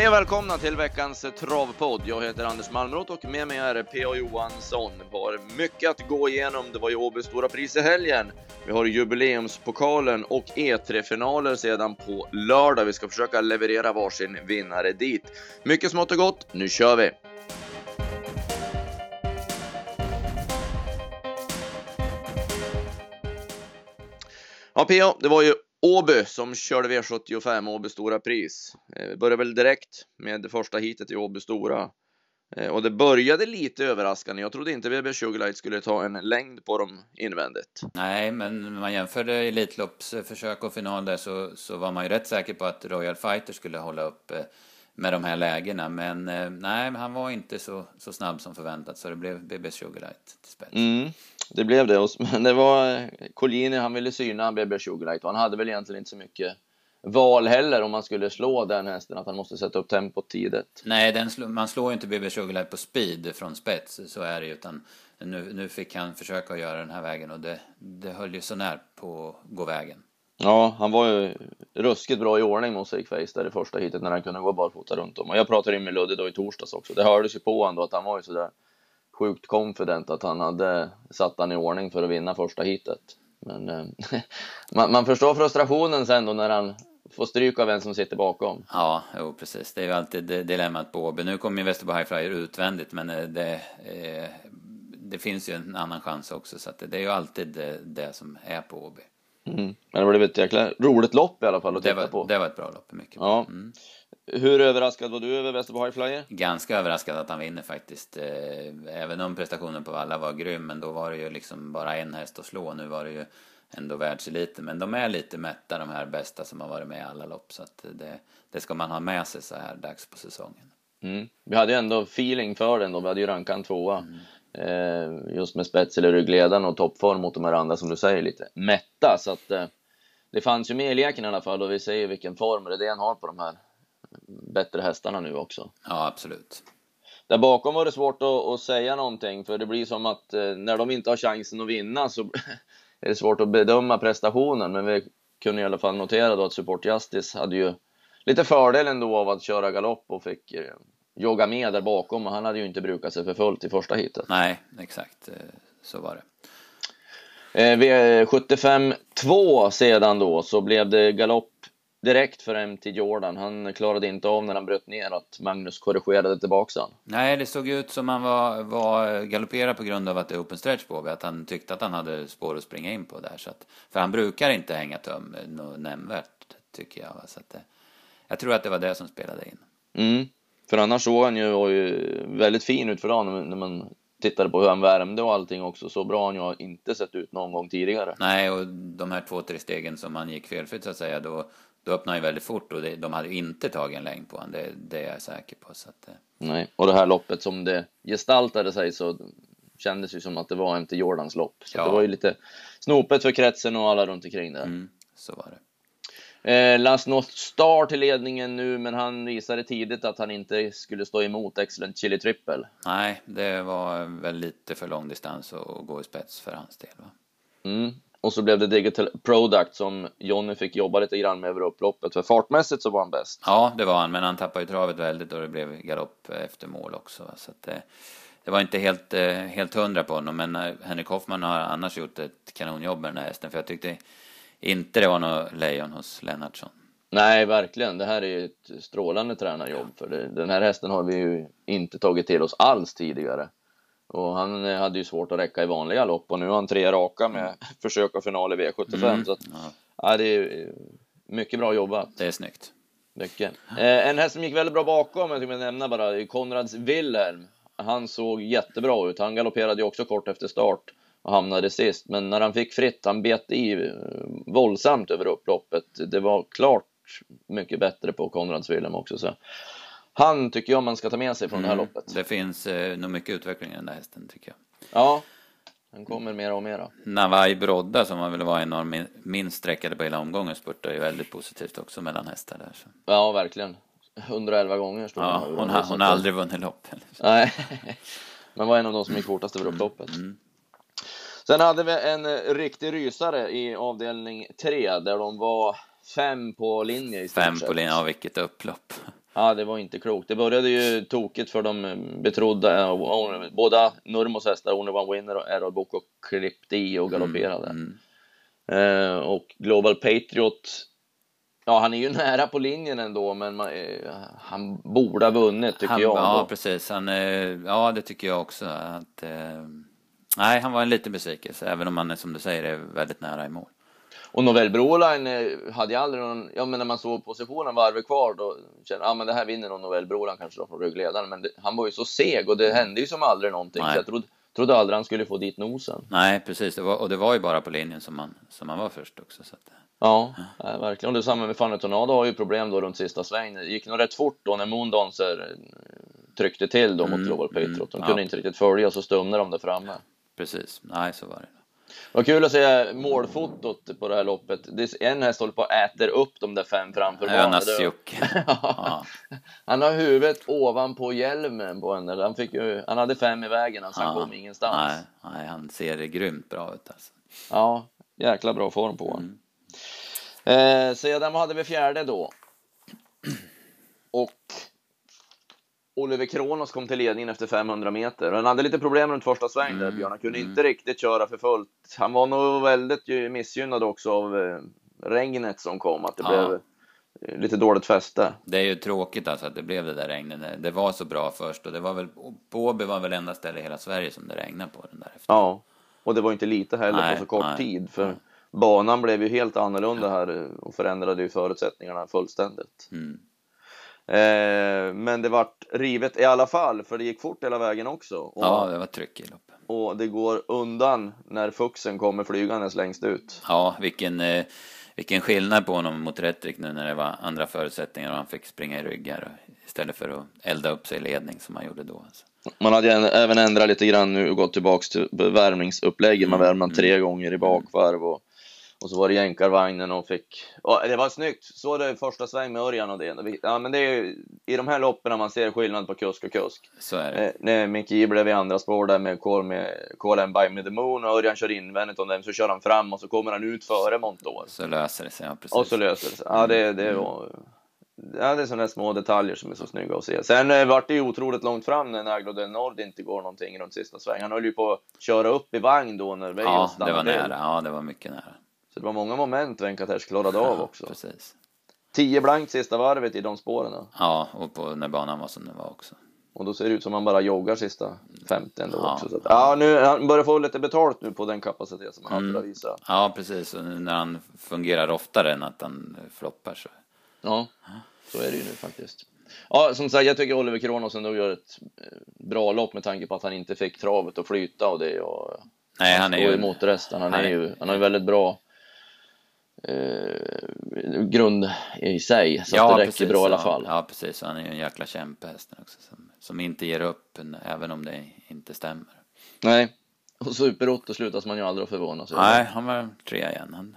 Hej och välkomna till veckans travpodd. Jag heter Anders Malmroth och med mig är P.A. Johansson. Vi har mycket att gå igenom. Det var ju Åbys Stora Pris i helgen. Vi har jubileumspokalen och E3-finaler sedan på lördag. Vi ska försöka leverera varsin vinnare dit. Mycket smått och gott. Nu kör vi! Ja, P.A. Det var ju Åby som körde V75, Åby Stora Pris. Eh, vi började väl direkt med första hitet i Åby Stora. Eh, och det började lite överraskande. Jag trodde inte BB Sugarlight skulle ta en längd på dem invändigt. Nej, men när man jämförde Elitloppsförsök och final där så, så var man ju rätt säker på att Royal Fighter skulle hålla upp eh, med de här lägena. Men nej, han var inte så, så snabb som förväntat så det blev BB Sugarlight till spets. Mm det blev det. Men det var eh, Collini, han ville syna BB Sugarlight och han hade väl egentligen inte så mycket val heller om man skulle slå den hästen, att han måste sätta upp tempot tidigt. Nej, sl man slår ju inte BB Sugarlight på speed från spets, så är det ju, utan nu, nu fick han försöka göra den här vägen och det, det höll ju så när på att gå vägen. Ja, han var ju ruskigt bra i ordning mot Sigface där i första hitet när han kunde gå barfota runt om. Och jag pratade med Ludde då i torsdags också. Det hördes ju på honom då att han var ju sådär sjukt confident att han hade satt han i ordning för att vinna första hitet. Men eh, man, man, förstår frustrationen sen då när han får stryk av en som sitter bakom. Ja, jo, precis. Det är ju alltid dilemmat på Åby. Nu kommer ju Västerbo High Flyer utvändigt, men eh, det, eh, det finns ju en annan chans också. Så det, det är ju alltid det, det som är på Åby. Mm. Men det blev ett jäkla roligt lopp i alla fall att det titta var, på. Det var ett bra lopp, mycket bra. Ja. Mm. Hur överraskad var du över Västerbo High Flyer? Ganska överraskad att han vinner faktiskt. Eh, även om prestationen på Valla var grym, men då var det ju liksom bara en häst att slå. Nu var det ju ändå världseliten. Men de är lite mätta, de här bästa som har varit med i alla lopp. Så att det, det ska man ha med sig så här dags på säsongen. Mm. Vi hade ju ändå feeling för den då. Vi hade ju rankat tvåa. Mm. Eh, just med spets eller ryggledaren och toppform mot de här andra som du säger lite mätta. Så att eh, det fanns ju med i leken i alla fall och vi ser ju vilken form han har på de här bättre hästarna nu också. Ja, absolut. Där bakom var det svårt att, att säga någonting, för det blir som att eh, när de inte har chansen att vinna så är det svårt att bedöma prestationen. Men vi kunde i alla fall notera då att Support Justice hade ju lite fördel ändå av att köra galopp och fick jogga med där bakom och han hade ju inte brukat sig för fullt i första hitet. Nej, exakt eh, så var det. V75 2 sedan då så blev det galopp direkt för MT Jordan. Han klarade inte av när han bröt ner att Magnus korrigerade tillbaka han. Nej, det såg ut som han var, var galopperad på grund av att det är open stretch på Att han tyckte att han hade spår att springa in på där. Så att, för han brukar inte hänga tum något nämnvärt, tycker jag. Så att, jag tror att det var det som spelade in. Mm. För annars såg han ju, ju väldigt fin ut för dagen när man tittade på hur han värmde och allting också. Så bra har han ju inte sett ut någon gång tidigare. Nej, och de här två, tre stegen som han gick felfritt så att säga, då, då öppnade han ju väldigt fort och det, de hade inte tagit en längd på honom, det, det är jag säker på. Så att, eh. Nej, och det här loppet som det gestaltade sig så kändes ju som att det var inte Jordans lopp. Så ja. det var ju lite snopet för kretsen och alla runt omkring där. Mm, så var det. Eh, Last North Star till ledningen nu, men han visade tidigt att han inte skulle stå emot Excellent Chili Triple. Nej, det var väl lite för lång distans att gå i spets för hans del. Va? Mm. Och så blev det Digital Product som Jonny fick jobba lite grann med över upploppet. För fartmässigt så var han bäst. Ja, det var han, men han tappade ju travet väldigt och det blev galopp efter mål också. Så att, det, eh, det var inte helt, eh, helt hundra på honom, men eh, Henrik Hoffman har annars gjort ett kanonjobb med den här hästen. För jag tyckte inte det var något lejon hos Lennartsson. Nej, verkligen. Det här är ju ett strålande tränarjobb. För det, den här hästen har vi ju inte tagit till oss alls tidigare. Och han eh, hade ju svårt att räcka i vanliga lopp och nu har han tre raka med mm. försök och final i V75. Mm. Så att, ja. ja. det är mycket bra jobbat. Det är snyggt. Mycket. Eh, en häst som gick väldigt bra bakom, jag tänkte nämna bara, Konrads Wilhelm. Han såg jättebra ut. Han galopperade ju också kort efter start och hamnade sist. Men när han fick fritt, han bet i eh, våldsamt över upploppet. Det var klart mycket bättre på Konrads Wilhelm också. Så han tycker jag man ska ta med sig från mm. det här mm. loppet. Det finns eh, nog mycket utveckling i den där hästen tycker jag. Ja, han kommer mera och mera. Navai Brodda som har väl varit en av minst sträckade på hela omgången spurtar ju väldigt positivt också mellan hästar där. Så. Ja, verkligen. 111 gånger stod ja, hon. Hon, har, hon har aldrig vunnit lopp. Nej, men var en av de som gick fortast över upploppet. Mm. Sen hade vi en eh, riktig rysare i avdelning 3 där de var fem på linje i Fem på linje, ja vilket upplopp. Ja, det var inte klokt. Det började ju tokigt för de betrodda. Båda Nurmos hästar, Only One Winner och Errol Boko, klippte i och galopperade. Mm, mm. Eh, och Global Patriot, ja, han är ju nära på linjen ändå, men man, eh, han borde ha vunnit tycker han, jag. Ja, precis. Han, eh, ja, det tycker jag också. Att, eh, nej, han var en liten besvikelse, även om han, som du säger, är väldigt nära i mål. Och Novell Broline eh, hade jag aldrig någon, ja men när man såg positionen varvet kvar då kände jag, ja men det här vinner nog Novell Broline kanske då från ryggledaren. Men det, han var ju så seg och det hände ju som aldrig någonting. Nej. Så jag trodde, trodde aldrig han skulle få dit nosen. Nej, precis. Det var, och det var ju bara på linjen som man, som man var först också. Så att, ja, ja. verkligen. Och det samma med Fanny Tornado har ju problem då runt sista svängen. Det gick nog rätt fort då när Moondancer eh, tryckte till då mot mm, Global Patriot. De mm, kunde ja. inte riktigt följa och så stumnade de där framme. Precis, nej så var det. Vad kul att se målfotot på det här loppet. En häst håller på att äter upp de där fem framför Önas ja. Han har huvudet ovanpå hjälmen på henne. Han, fick ju, han hade fem i vägen, alltså han kom ingenstans. Nej, nej, han ser grymt bra ut alltså. Ja, jäkla bra form på honom. Mm. Eh, sedan hade vi fjärde då. Och Oliver Kronos kom till ledningen efter 500 meter. Han hade lite problem runt första sväng där, mm, Björn. Han kunde mm. inte riktigt köra för fullt. Han var nog väldigt missgynnad också av eh, regnet som kom, att det ja. blev eh, lite dåligt fäste. Det är ju tråkigt alltså att det blev det där regnet. Det var så bra först och det var väl, Åby var väl enda ställe i hela Sverige som det regnade på den där efter. Ja, och det var inte lite heller nej, på så kort nej, tid. För nej. banan blev ju helt annorlunda här eh, och förändrade ju förutsättningarna fullständigt. Mm. Eh, men det vart rivet i alla fall, för det gick fort hela vägen också. Och, ja, det var tryck i loppet. Och det går undan när Fuxen kommer flygandes längst ut. Ja, vilken, eh, vilken skillnad på honom mot Rättrik nu när det var andra förutsättningar och han fick springa i ryggar istället för att elda upp sig i ledning som han gjorde då. Alltså. Man hade även ändrat lite grann nu och gått tillbaks till värmningsupplägget. Man mm, värmde mm. tre gånger i bakvarv och och så var det jänkarvagnen och fick... Och det var snyggt! Så det första sväng med Örjan och det. Ja, men det är i de här loppen man ser skillnad på kusk och kusk. Så är det. Eh, när Micke blev i andra spår där med Call, med Call and By Me The Moon och Örjan kör invändigt om den så kör han fram och så kommer han ut före Montour. Så löser det sig, ja precis. Och så löser det sig. Ja, det, det mm. var... Ja, det är sådana små detaljer som är så snygga att se. Sen eh, vart det ju otroligt långt fram när Naglo del Nord inte går någonting runt sista svängen. Han höll ju på att köra upp i vagn då när Veijo Ja, det var nära. Ja, det var mycket nära. Så det var många moment Venkatesh klarade av också. Precis. 10 blankt sista varvet i de spåren. Ja, och på, när banan var som den var också. Och då ser det ut som man bara joggar sista 50 ändå ja, också. Så att, ja, nu, han börjar få lite betalt nu på den kapacitet som han mm. hade visa. Ja, precis. Och nu när han fungerar oftare än att han floppar så. Ja, så är det ju nu faktiskt. Ja, som sagt, jag tycker Oliver Kronos ändå gör ett eh, bra lopp med tanke på att han inte fick travet att flyta och det och Nej, han, han är ju emot resten. Han, han är, är ju, han har ju väldigt bra eh, grund i sig. Så ja, att det räcker precis, bra i alla fall. Ja, precis. Han är ju en jäkla kämpehäst också. Som, som inte ger upp även om det inte stämmer. Nej, och Super-Otto slutas man ju aldrig att förvåna sig Nej, han var trea igen. Han...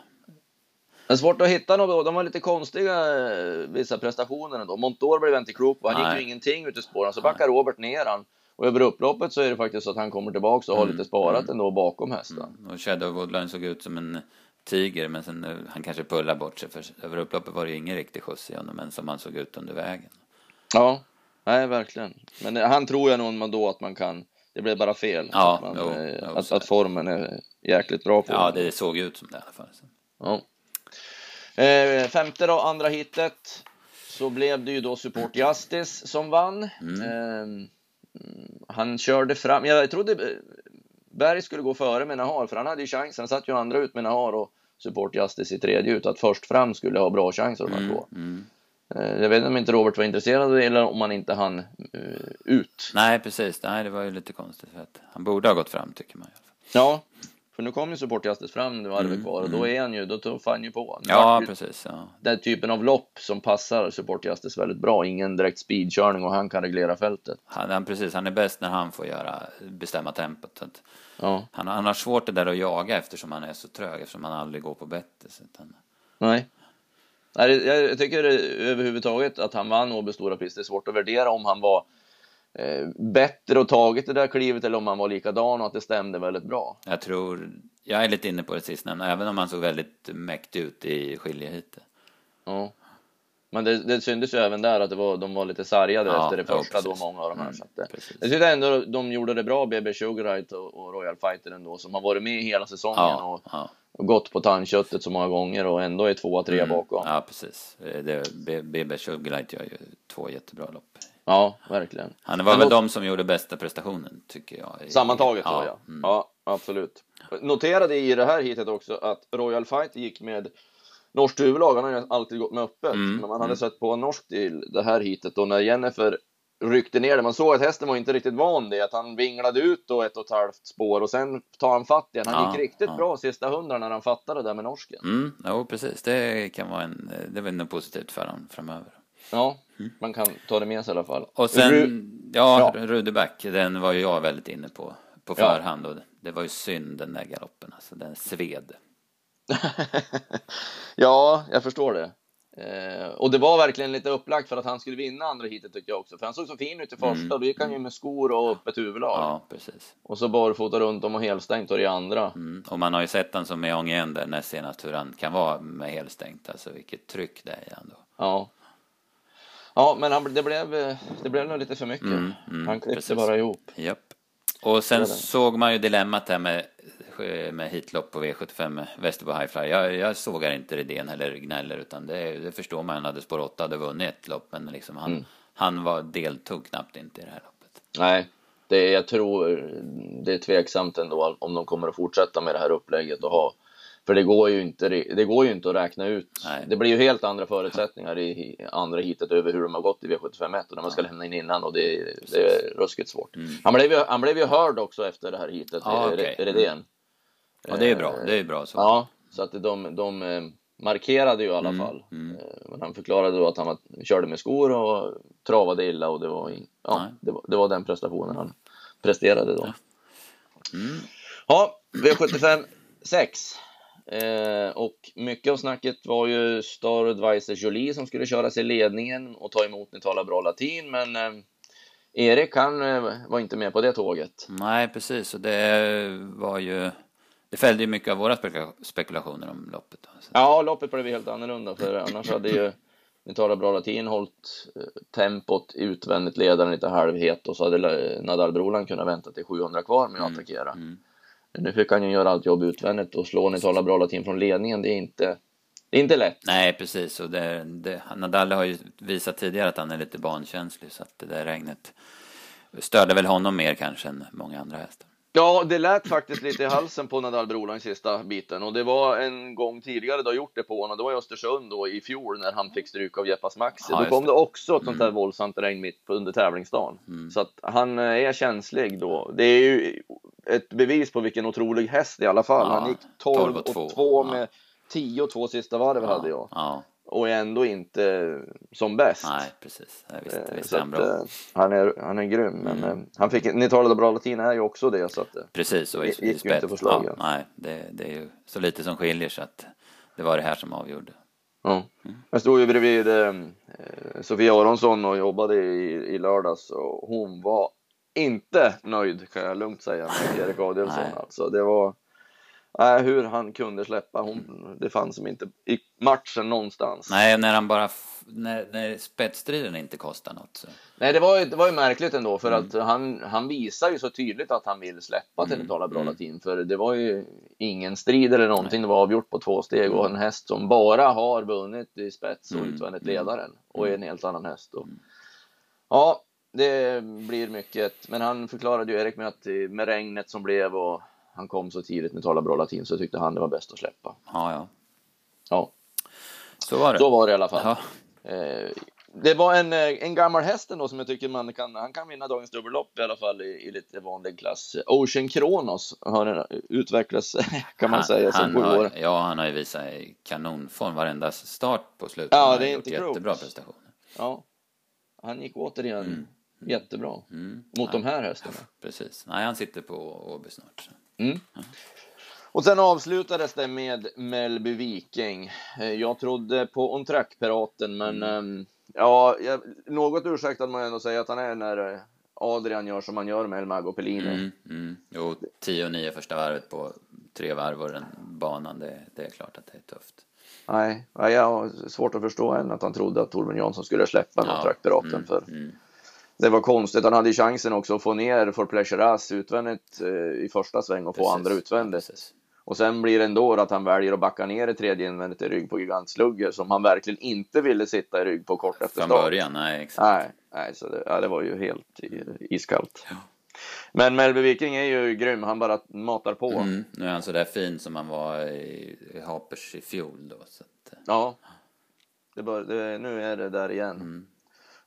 Det är svårt att hitta något. De var lite konstiga eh, vissa prestationer ändå. Montour blev inte klok på. Han Nej. gick ju ingenting ut i spåren. Så backar Robert ner han. Och över upploppet så är det faktiskt så att han kommer tillbaka och har mm, lite sparat mm, ändå bakom hästen. Mm. Och Shadow Woodline såg ut som en tiger, men sen han kanske pullar bort sig för över upploppet var det ingen riktig skjuts i honom, men som han såg ut under vägen. Ja, nej verkligen. Men han tror jag nog då att man kan, det blev bara fel. Ja, att, man, jo, eh, att, att, formen är jäkligt bra på Ja, det såg ut som det i alla fall. Ja. Eh, femte då, andra hitet så blev det ju då Support Justice som vann. Mm. Eh, han körde fram, jag trodde Berg skulle gå före med Nahar, för han hade ju chansen. Han satt ju andra ut med Nahar och Support Justice i tredje ut. Att först fram skulle ha bra chanser de här mm, två. Mm. Eh, jag vet inte om inte Robert var intresserad eller om han inte hann uh, ut. Nej, precis. Nej, det var ju lite konstigt. För att han borde ha gått fram, tycker man. Ja, för nu kom ju Support Justice fram nu varvet mm, kvar och då mm. är han ju, då tuffar han ju på. Ja, ju, precis. Ja. Den typen av lopp som passar Support Justice väldigt bra. Ingen direkt speedkörning och han kan reglera fältet. Han, han, precis, han är bäst när han får göra, bestämma tempot. Ja. han, han har svårt det där att jaga eftersom han är så trög, eftersom han aldrig går på bettet. Han... Nej. Nej, jag tycker överhuvudtaget att han vann Åby Stora Pris. Det är svårt att värdera om han var bättre och tagit det där klivet eller om han var likadan och att det stämde väldigt bra. Jag tror, jag är lite inne på det sistnämnda, även om han såg väldigt mäktig ut i skiljehitet. Ja. Men det, det syntes ju även där att det var, de var lite sargade Ja, efter det ja, första då, precis. många av de här. Mm, så att, det- precis. jag tyckte ändå de gjorde det bra, BB Sugarite och, och Royal Fighter ändå, som har varit med hela säsongen Ja, och, ja. och gått på tandköttet så många gånger och ändå är tvåa, trea bakom. Ja. Mm. Ja, precis. Eh, Det, BB Sugarlight gör ju två jättebra lopp. Verkligen. Han var Men väl då- de som gjorde bästa prestationen, tycker jag. Sammantaget så ja. mm. Ja, absolut. Noterade i det här hitet också att Royal Fight gick med norskt huvudlag. Han har ju alltid gått med öppet. Mm, Men man hade mm. sett på norskt i det här hitet och när Jennifer ryckte ner det. Man såg att hästen var inte riktigt van det. Att han vinglade ut då ett och ett halvt spår och sen tar han fatt igen. Han Ja, gick riktigt ja. bra sista hundra när han fattade det där med norsken. Mm, jo, precis. Det kan vara en, det är väl något positivt för honom framöver. Ja, man kan ta det med sig i alla fall. Mm. Och sen, Ru- ja, Ja. Rudeback, den var ju jag väldigt inne på på Ja. förhand och det var ju synd den där galoppen, alltså den sved. ja, jag förstår det. Eh, och det var verkligen lite upplagt för att han skulle vinna andra heatet tycker jag också. För han såg så fin ut i första. Mm. Då gick han ju med skor och öppet huvudlag. Ja, precis. Och så barfota runt om och helstängt och i andra. Mm. Och man har ju sett han som Ång igen där näst senast hur han kan vara med helstängt, alltså vilket tryck det är ändå. Ja. Ja, men han, det, blev, det blev nog lite för mycket. Mm, mm, han klippte precis. bara ihop. Japp. Och sen såg man ju dilemmat där med, med hitlopp på V75 med Västerbo Highfly. Jag, jag sågar inte Redén eller gnäller utan det, det förstår man. Han hade spår 8 hade vunnit ett lopp men liksom han, Mm. han var, deltog knappt inte i det här loppet. Nej, det, jag tror det är tveksamt ändå om de kommer att fortsätta med det här upplägget och ha. För det går ju inte, det går ju inte att räkna ut. Nej. Det blir ju helt andra förutsättningar i andra hitet över hur de har gått i V751 och när man ska lämna in innan och det, det är ruskigt svårt. Han, blev ju, han blev ju hörd också efter det här hitet, Mm. Ja, eh, okej. Redén. Och det är bra, det är bra så. Ja, så att de, de eh, markerade ju i alla Mm, fall. mm. Eh, Men han förklarade då att han var, körde med skor och travade illa och det var, ja, det var, det var den prestationen han presterade då. Mm. Ja, V75 6. Eh, och mycket av snacket var ju Star Advisor Jolie som skulle köras i ledningen och ta emot Ni talar bra latin, men eh, Erik han eh, var inte med på det tåget. Nej, precis. Och det var ju... Det fällde ju mycket av våra spekula- spekulationer om loppet. då. Ja, loppet blev helt annorlunda för annars hade ju Ni talar bra latin hållit eh, tempot utvändigt ledaren lite halvhet och så hade Nadal Broland kunnat vänta till 700 kvar med att attackera. mm. Nu fick han ju göra allt jobb utvändigt och slå Ni talar bra latin från ledningen. Det är inte, det är inte lätt. Nej, precis. Och det, det, Nadal har ju visat tidigare att han är lite bankänslig så att det där regnet störde väl honom mer kanske än många andra hästar. Ja, det lät faktiskt lite i halsen på Nadal Broland i sista biten och det var en gång tidigare du har gjort det på honom. Det var i Östersund då i fjol när han fick stryk av Jeppas Maxi. Ja, då kom det. det också ett sånt här våldsamt regn mitt under tävlingsdagen. Så att han är känslig då. Det är ju ett bevis på vilken otrolig häst i alla fall. Ja, han gick 12, 12 och och 2 två, med 10 och 2 sista varv hade jag. Ja, Och är ändå inte som bäst. nej, precis. Ja, visst, Eh, Så är han att. Mm. eh, han, är, han är grym. Men eh, han fick, ni talade bra latin är ju också det. Så att, eh, Precis, och i, gick ju i inte på slagen. Ja, nej, det, det är ju så lite som skiljer så att det var det här som avgjorde. Ja. Mm. Jag stod ju bredvid eh, Sofia Aronsson och jobbade i, i lördags och hon var inte nöjd kan jag lugnt säga med Erik Adielsson. Nej. Alltså, det var nej, hur han kunde släppa. Hon, det fanns som inte i matchen någonstans. Nej, när han bara... När, när spetsstriden inte kostar något så... Nej, det var ju, det var ju märkligt ändå för Mm. att han, han visar ju så tydligt att han vill släppa till att tala bra latin. För det var ju ingen strid eller någonting. Det var avgjort på två steg och en häst som bara har vunnit i spets och Mm. utvändigt ledaren och är en helt annan häst. Och, Ja, det blir mycket. Men han förklarade ju Erik med att med regnet som blev och han kom så tidigt med tala bra latin så tyckte han det var bäst att släppa. Ja, ja. Ja, Så var det. så var det i alla fall. Ja, Eh, det var en, eh, en gammal häst ändå som jag tycker man kan, han kan vinna dagens dubbellopp i alla fall i, i lite vanlig klass. Ocean Kronos har utvecklats kan man säga som han har, ja, han har ju visat kanonform varenda start på slutet. Ja, Han det är inte klokt. Jättebra prestationer. Ja, han gick återigen jättebra Mm. mot de här hästarna. Precis. Nej, han sitter på Åby snart. Mm. Och sen avslutades det med Mellby Viking. Eh, Jag trodde på On Track-piraten, men ehm, ja, jag, något ursäktad jag ändå säga att han är när eh, Adrian gör som han gör med El Mago Pellini. Mm, mm. Jo, 10 och 9 första varvet på tre varv och den banan, det, det är klart att det är tufft. Nej, jag har svårt att förstå än att han trodde att Torbjörn Jansson skulle släppa ja. traktoraten mm, för. Mm. Det var konstigt. Han hade chansen också att få ner Pleasure Ass utvändigt eh, i första sväng och få precis. andra utvändigt. Ja, och sen blir det ändå att han väljer att backa ner i tredje invändigt i rygg på gigantslugger som han verkligen inte ville sitta i rygg på kort efter start. Från början, nej exakt. Nej, nej så det, ja, det var ju helt iskallt. Ja. Men Melby Viking är ju grym, han bara matar på. Mm, nu är han så där fin som han var i, i Hapers i fjol då. Så att, eh. ja, det bör, det, nu är det där igen. Mm.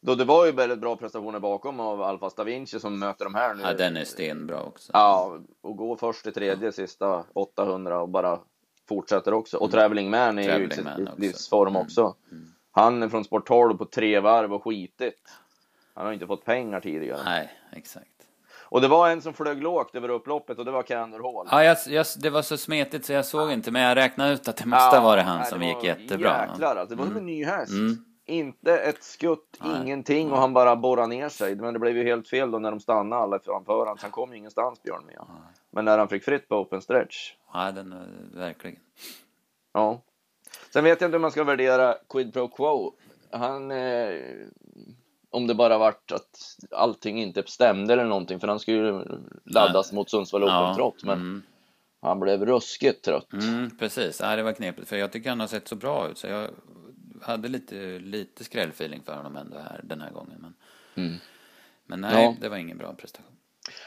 Då det var ju väldigt bra prestationer bakom av Alfa Da Vinci som möter de här nu. Ja, den är stenbra också. Ja, och gå först i tredje sista 800 och bara fortsätter också. Och mm. Traveling Man är Traveling ju i sitt livsform mm. också. Mm. Han är från Sport 12 på tre varv och skitigt. Han har inte fått pengar tidigare. Nej, exakt. Och det var en som flög lågt över upploppet och det var Kander Hall. Ja, jag, jag, det var så smetigt så jag såg inte, men jag räknade ut att det måste ja, vara han nej, som gick jättebra. Jäklar, alltså, det var mm. som en ny häst. Mm. Inte ett skutt, nej. ingenting och han bara borrade ner sig. Men det blev ju helt fel då när de stannade alla framför honom. Han kom ju ingenstans Björn med. Men när han fick fritt på open stretch. Ja, den verkligen. Ja. Sen vet jag inte hur man ska värdera Quid Pro Quo. Han eh, om det bara varit att allting inte stämde eller någonting, för han skulle ju laddas Nej. mot Sundsvall Open ja, trott, men mm. han blev ruskigt trött. Mm, precis, ja, det var knepigt, för jag tycker han har sett så bra ut, så jag hade lite, lite skrällfeeling för honom ändå här den här gången. Men, mm. men nej, ja. det var ingen bra prestation.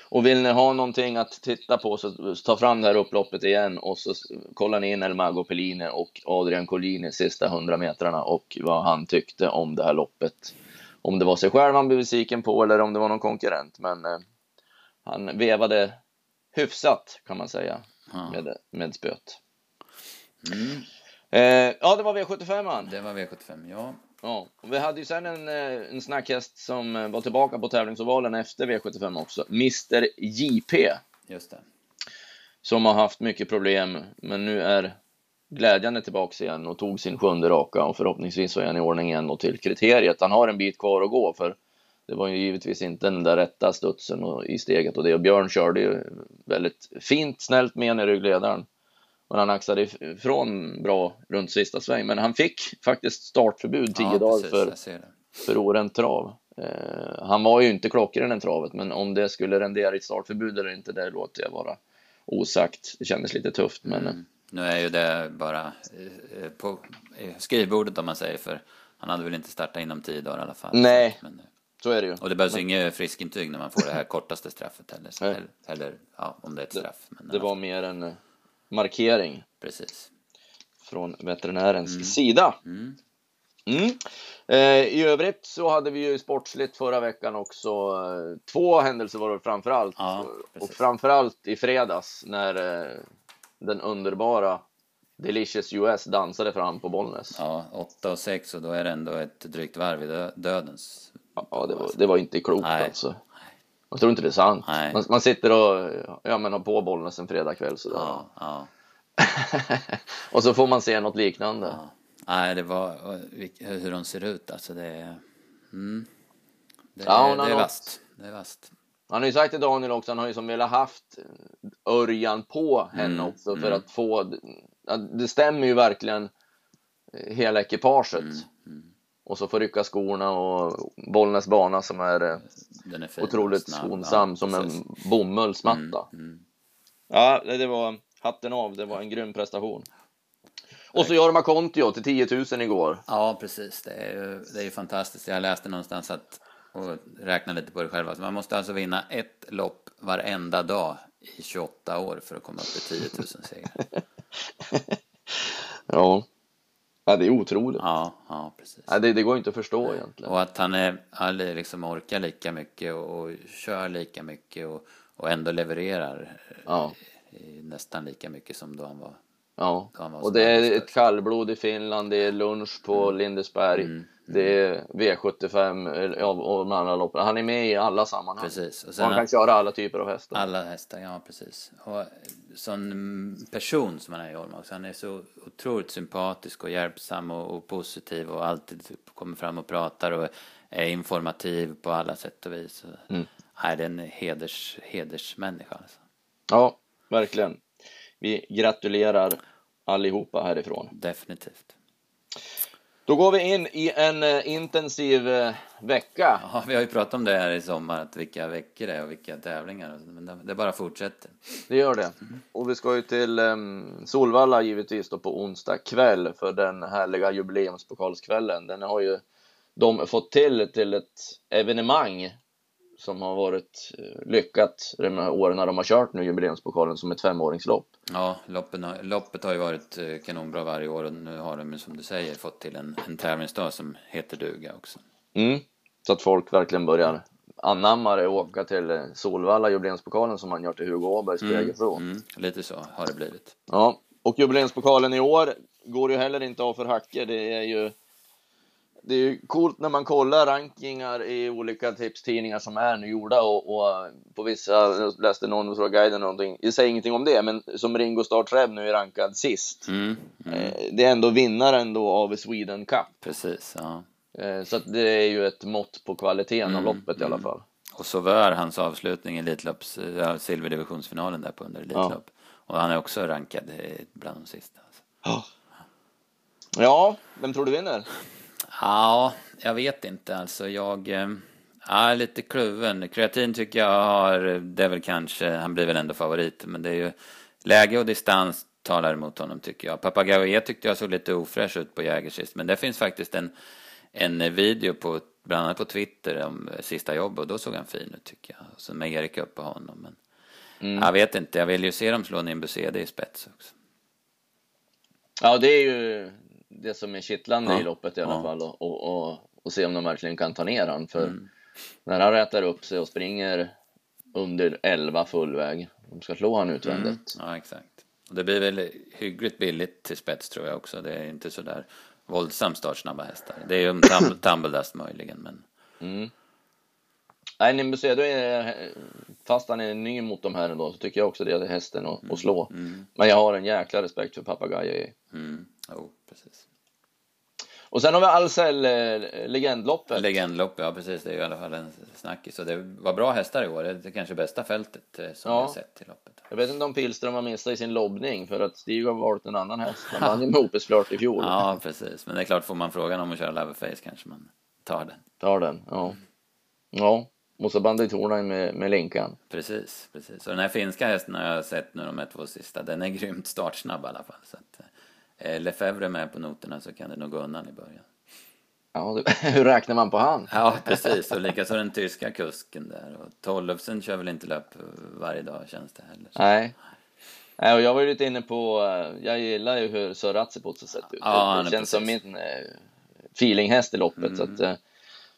Och vill ni ha någonting att titta på så ta fram det här upploppet igen och så kollar ni in El Mago Pellini och Adrian Collini sista hundra metrarna och vad han tyckte om det här loppet om det var sig själv han blev besviken på eller om det var någon konkurrent. Men eh, han vevade hyfsat kan man säga ja. med, med spöet. Mm. Eh, ja, det var V75 man. Det var V75, ja. Ja, och vi hade ju sen en, eh, en snackhäst som eh, var tillbaka på tävlingsovalen efter V75 också. Mr JP. Just det. Som har haft mycket problem, men nu är glädjande tillbaks igen och tog sin sjunde raka och förhoppningsvis så är han i ordning igen och till kriteriet. Han har en bit kvar att gå för det var ju givetvis inte den där rätta studsen och, i steget och det och Björn körde ju väldigt fint, snällt med i ryggledaren. Och han axade ifrån bra runt sista sväng, men han fick faktiskt startförbud tio ja, dagar precis, för, för oränt trav. Eh, han var ju inte klockren i travet, men om det skulle rendera i ett startförbud eller inte, det låter jag vara osagt. Det kändes lite tufft, men mm. Nu är ju det bara eh, på skrivbordet om man säger för han hade väl inte startat inom tio dagar i alla fall. Nej, men, så är det ju. Och det behövs men... inget friskintyg när man får det här kortaste straffet heller. eller, eller ja, om det är ett straff. Men det var mer en eh, markering. Precis. Från veterinärens mm. sida. Mm. Mm. Eh, I övrigt så hade vi ju sportsligt förra veckan också. Eh, två händelser var det framförallt. Ja, och framförallt i fredags när eh, den underbara Delicious US dansade fram på Bollnäs. Ja, 8 och 6 och då är det ändå ett drygt varv i dödens. Ja, det var, det var inte klokt Nej. alltså. Jag tror inte det är sant. Man, man, sitter och ja, men har på Bollnäs en fredagkväll sådär. Ja, ja. och så får man se något liknande. Ja. Nej, det var hur de ser ut alltså. Det är, mm, det, ja, det är vasst. Det är vasst. Han har ju sagt till Daniel också, han har ju som velat haft Örjan på henne mm, också för mm. att få, det stämmer ju verkligen eh, hela ekipaget. Mm, mm, och så få rycka skorna och Bollnäs bana som är, eh, är otroligt snabb, skonsam ja, som en bomullsmatta. Mm, mm. Ja, det var hatten av, det var en grym prestation. Och så Jorma Kontio till 10 000 igår. Ja, precis. Det är ju, det är ju fantastiskt. Jag läste någonstans att och räkna lite på det själva. Så man måste alltså vinna ett lopp varenda dag i 28 år för att komma upp i 10 000 segrar. ja. Ja, det är otroligt. Ja, ja precis. Ja, det, det går inte att förstå egentligen. Och att han är, liksom orkar lika mycket och, och kör lika mycket och, och ändå levererar ja. nästan lika mycket som då han var Ja, och det är ett kallblod i Finland, det är lunch på mm. Lindesberg. Mm. Det är V75 och de andra loppen. Han är med i alla sammanhang. Precis. Och, och han kan köra alla typer av hästar. Alla hästar, ja precis. Och sån person som han är också. Han är så otroligt sympatisk och hjälpsam och, och, positiv och alltid kommer fram och pratar och är informativ på alla sätt och vis. Mm. Nej, det är en heders, hedersmänniska alltså. Ja, verkligen. Vi gratulerar allihopa härifrån. Definitivt. Då går vi in i en eh, intensiv eh, vecka. Ja, vi har ju pratat om det här i sommar, att vilka veckor det är och vilka tävlingar. Men det, bara fortsätter. Det gör det. Och vi ska ju till um, Solvalla givetvis då på onsdag kväll för den härliga jubileumspokalskvällen. Den har ju de fått till till ett evenemang som har varit eh, lyckat de här åren när de har kört nu jubileumspokalen som ett femåringslopp. Ja, loppen har, loppet har ju varit eh, kanonbra varje år och nu har de som du säger fått till en, en tävlingsdag som heter duga också. Mm. Så att folk verkligen börjar anamma det och åka till eh, Solvalla jubileumspokalen som man gör till Hugo Åbergs mm, Jägersro. Mm, lite så har det blivit. Ja, och jubileumspokalen i år går ju heller inte av för hacker. Det är ju det är ju coolt när man kollar rankingar i olika tipstidningar som är nu gjorda och, och på vissa, jag läste någon från guiden någonting, jag säger ingenting om det, men som Ringo Starr Treb nu är rankad sist. Mm, mm. Eh, det är ändå vinnaren då av Sweden Cup. Precis, ja. Eh, så att det är ju ett mått på kvaliteten av Mm, loppet i alla fall. Och så var hans avslutning i Elitlopps, ja, silverdivisionsfinalen där på under Elitlopp. Och han är också rankad eh, bland de sista. Alltså. Ja, vem tror du vinner? Ja, jag vet inte alltså. Jag eh, är lite kluven. Kreatin tycker jag har, det är väl kanske, han blir väl ändå favorit. Men det är ju läge och distans talar emot honom tycker jag. Papagaoe tyckte jag såg lite ofräsch ut på Jäger sist. Men det finns faktiskt en, en video på, bland annat på Twitter om sista jobb och då såg han fin ut tycker jag. Och så med Erik upp på honom. Men Mm. jag vet inte, jag vill ju se dem slå Nimbusede i spets också. Ja, det är ju det som är kittlande Ja, i loppet i alla ja. fall och, och, och, och se om de verkligen kan ta ner han. För Mm. när han rätar upp sig och springer under 11 fullväg, de ska slå han utvändigt. Ja, exakt. Och det blir väl hyggligt billigt till spets tror jag också. Det är inte så där våldsamt startsnabba hästar. Det är ju en tum- tumble-dust möjligen, men Mm. Nej, Nimbus Edo är, fast han är ny mot de här ändå, så tycker jag också det är hästen att, att slå. mm, Men jag har en jäkla respekt för Papagayo. mm, jo, precis. Och sen har vi Ahlsell eh, legendloppet. Legendlopp, ja precis. Det är ju i alla fall en snackis. Och det var bra hästar i år. Det är kanske bästa fältet eh, som Ja. jag har sett i loppet. Jag vet inte om Pilström har missat i sin lobbning för att Stig har valt en annan häst. Han vann ju med Opus i fjol. Ja, precis. Men det är klart, får man frågan om att köra Leverface kanske man tar den. Tar den, ja. Ja, och så Bandit Hornheim med, med Linkan. Precis, precis. Och den här finska hästen har jag sett nu de här två sista. Den är grymt startsnabb i alla fall. Så att, eh, Lefebvre med på noterna så kan det nog gå undan i början. Ja, hur räknar man på han? Ja, precis. Och likaså den tyska kusken där. Och Tollefsen kör väl inte löp varje dag känns det heller. Nej. Nej, och jag var ju lite inne på, eh, jag gillar ju hur Sir Ratsiputz har sett ut. Ja, det känns som precis. min eh, feelinghäst i loppet. Mm. Så att, eh,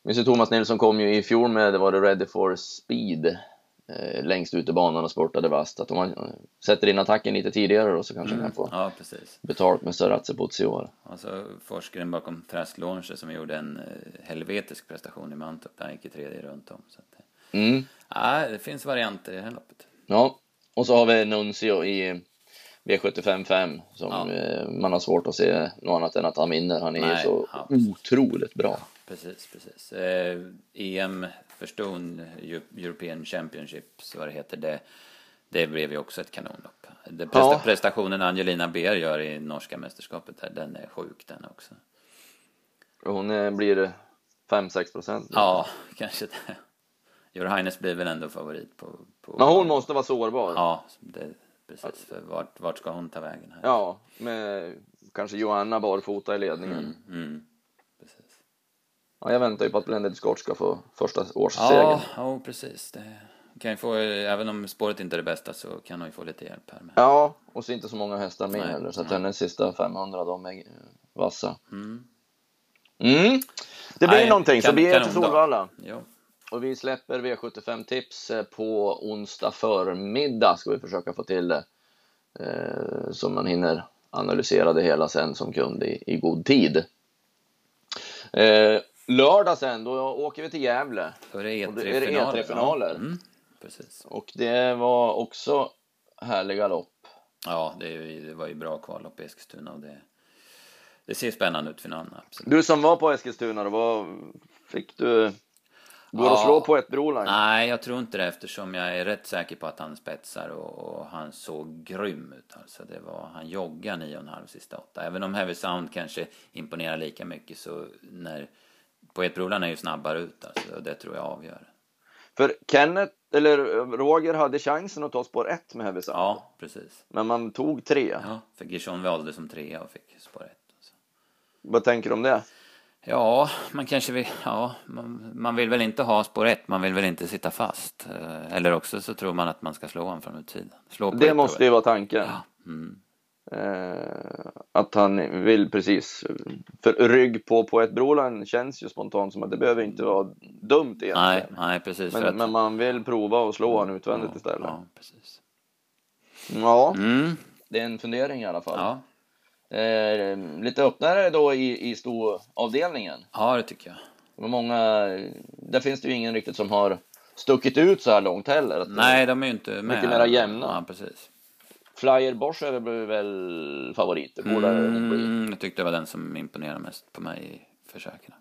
minns ju Thomas Nilsson kom ju i fjol med, det var det Ready for Speed eh, längst ut i banan och spurtade vast. Att om man eh, sätter in attacken lite tidigare då så kanske man kan få Ja, precis. betalt med Ratsiputz i år. Och så forskaren bakom Trask Launcher som gjorde en eh, helvetisk prestation i Mantorp. Han gick i tredje runt om. Så att, eh, Mm. ja, det finns varianter i det här loppet. Ja, och så har vi Nuncio i V75 5 som Ja. man har svårt att se något annat än att han vinner. Han är Nej, så ja. otroligt bra. Precis, precis. Eh, EM för Stone, Eu- European Championships, vad det heter, det, det blev ju också ett kanonlopp. Det presta- Ja. Prestationen Angelina Beer gör i norska mästerskapet, där, den är sjuk den också. Hon eh, blir 5-6 procent. Ja, kanske det. Johannes blir väl ändå favorit på... på Men hon måste vara sårbar. Ja, det, precis. För vart, vart ska hon ta vägen här? Ja, med kanske Johanna barfota i ledningen. Mm, mm. Ja, jag väntar ju på att Blended Scott ska få första årssegern. Ja, ja, precis. Det kan ju få, även om spåret inte är det bästa så kan hon ju få lite hjälp här med. Ja, och så inte så många hästar med Nej, heller. Så att nej. hennes sista 500, de är vassa. Mm. Mm. Det blir Nej, någonting, så kan- blir det till kanondag. Solvalla. Och vi släpper V75-tips eh, på onsdag förmiddag. Ska vi försöka få till det. Eh, så man hinner analysera det hela sen som kund i, i god tid. Eh, lördag sen, då åker vi till Gävle. Då är det Och då är det E3-finaler. E3-finaler. Ja. Mm, precis. Och det var också härliga lopp. Ja, det, ju, det var ju bra kvallopp i Eskilstuna och det, det ser spännande ut finalen, absolut. Du som var på Eskilstuna, då, vad fick du? Går det att slå på ett Broline? Nej, jag tror inte det eftersom jag är rätt säker på att han spetsar och, och han såg grym ut. Alltså det var, han joggar 9,5 sista åtta. Även om Heavy Sound kanske imponerar lika mycket så när Broline är ju snabbare ut alltså, och det tror jag avgör. För Kenneth, eller Roger hade chansen att ta spår 1 med Heavy Sound. Ja, precis. Men man tog tre. Ja, för Gishon valde som trea och fick spår 1. Alltså. Vad tänker du om det? Ja, man kanske vill, ja, man, man, vill väl inte ha spår 1, man vill väl inte sitta fast. Eh, eller också så tror man att man ska slå honom från utsidan. Slå det måste ju vara tanken. Ja. Mm. Eh, att han vill precis. För rygg på, på ett Broline känns ju spontant som att det behöver inte vara dumt egentligen. Nej, nej precis. Men, att... men man vill prova och slå honom utvändigt ja, istället. Ja, precis. Ja, Mm. det är en fundering i alla fall. Ja. Eh, lite öppnare då i, i stoavdelningen. ja, det tycker jag. Det många, där finns det ju ingen riktigt som har stuckit ut så här långt heller. Att Nej, de är ju inte med. Mycket mera jämna. Ja, precis. Flyer Bosch är väl, väl favorit. Det borde det nog bli. Mm, jag tyckte det var den som imponerade mest på mig i försöken.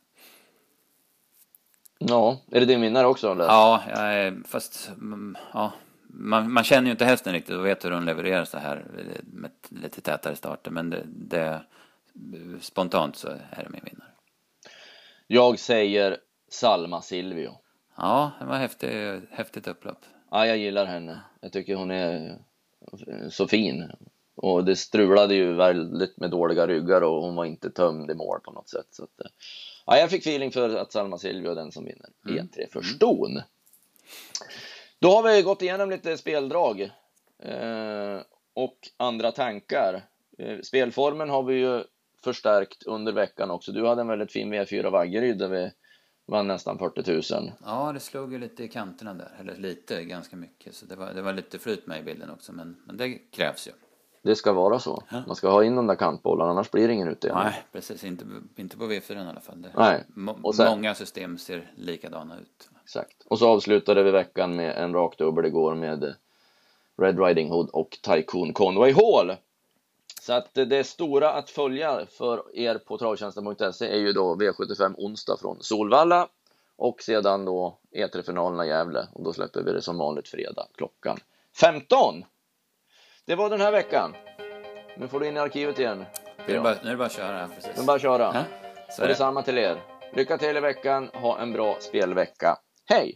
Ja, är det din vinnare också eller? Ja, jag fast mm, ja, man, man känner ju inte hästen riktigt och vet hur den levererar så här med lite tätare starter. Men det, det, spontant så är det min vinnare. Jag säger Salma Silvio. Ja, det var häftig, häftigt upplopp. Ja, jag gillar henne. Jag tycker hon är så fin. Och det strulade ju väldigt med dåliga ryggar och hon var inte tömd i mål på något sätt. Så att, eh, ja, jag fick feeling för att Salma Silvio är den som vinner Mm. E3 för ston. Då har vi gått igenom lite speldrag eh, och andra tankar. Eh, spelformen har vi ju förstärkt under veckan också. Du hade en väldigt fin V4 Vaggeryd där vi vann nästan 40 000. Ja, det slog ju lite i kanterna där. Eller lite, ganska mycket. Så det var, det var lite flyt med i bilden också. Men, men det krävs ju. Det ska vara så. Ja. Man ska ha in de där kantbollarna, annars blir det ingen utdelning. Nej, precis. Inte, inte på V4 i alla fall. Det, Nej. Och sen- Många system ser likadana ut. Exakt. Och så avslutade vi veckan med en rak dubbel igår med Red Riding Hood och Tycoon Conway Hall. Så att det stora att följa för er på travtjänsten.se är ju då V75 onsdag från Solvalla och sedan då E3-finalerna i Gävle och då släpper vi det som vanligt fredag klockan 15. Det var den här veckan. Nu får du in i arkivet igen. Nu är det bara, nu är det bara att köra. Precis. Men bara köra. Ja, så Och är det. detsamma till er. Lycka till i veckan. Ha en bra spelvecka. Hej!